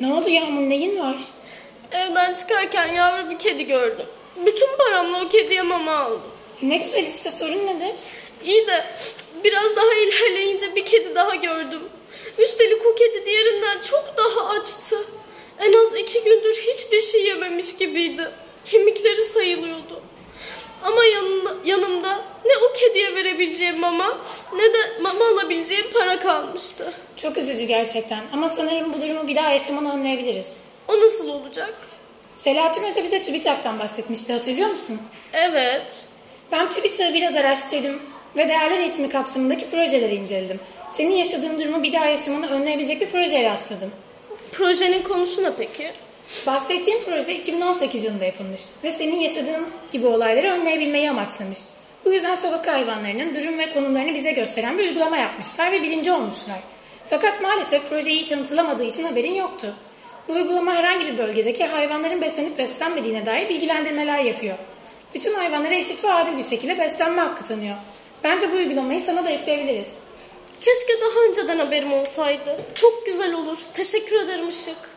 Ne oldu Yağmur neyin var? Evden çıkarken yavru bir kedi gördüm. Bütün paramla o kediye mama aldım. Ne güzel işte sorun nedir? İyi de biraz daha ilerleyince bir kedi daha gördüm. Üstelik o kedi diğerinden çok daha açtı. En az iki gündür hiçbir şey yememiş gibiydi. Kemikleri sayılıyordu. Ama yanında, yanımda ne o kediye verebileceğim mama ne de mama alabileceğim para kalmıştı. Çok üzücü gerçekten ama sanırım bu durumu bir daha yaşamanı önleyebiliriz. O nasıl olacak? Selahattin Hoca bize TÜBİTAK'tan bahsetmişti hatırlıyor musun? Evet. Ben TÜBİTAK'ı biraz araştırdım ve değerler eğitimi kapsamındaki projeleri inceledim. Senin yaşadığın durumu bir daha yaşamanı önleyebilecek bir projeye rastladım. Projenin konusu ne peki? Bahsettiğim proje 2018 yılında yapılmış ve senin yaşadığın gibi olayları önleyebilmeyi amaçlamış. Bu yüzden sokak hayvanlarının durum ve konumlarını bize gösteren bir uygulama yapmışlar ve birinci olmuşlar. Fakat maalesef proje iyi tanıtılamadığı için haberin yoktu. Bu uygulama herhangi bir bölgedeki hayvanların beslenip beslenmediğine dair bilgilendirmeler yapıyor. Bütün hayvanlara eşit ve adil bir şekilde beslenme hakkı tanıyor. Bence bu uygulamayı sana da yükleyebiliriz. Keşke daha önceden haberim olsaydı. Çok güzel olur. Teşekkür ederim Işık.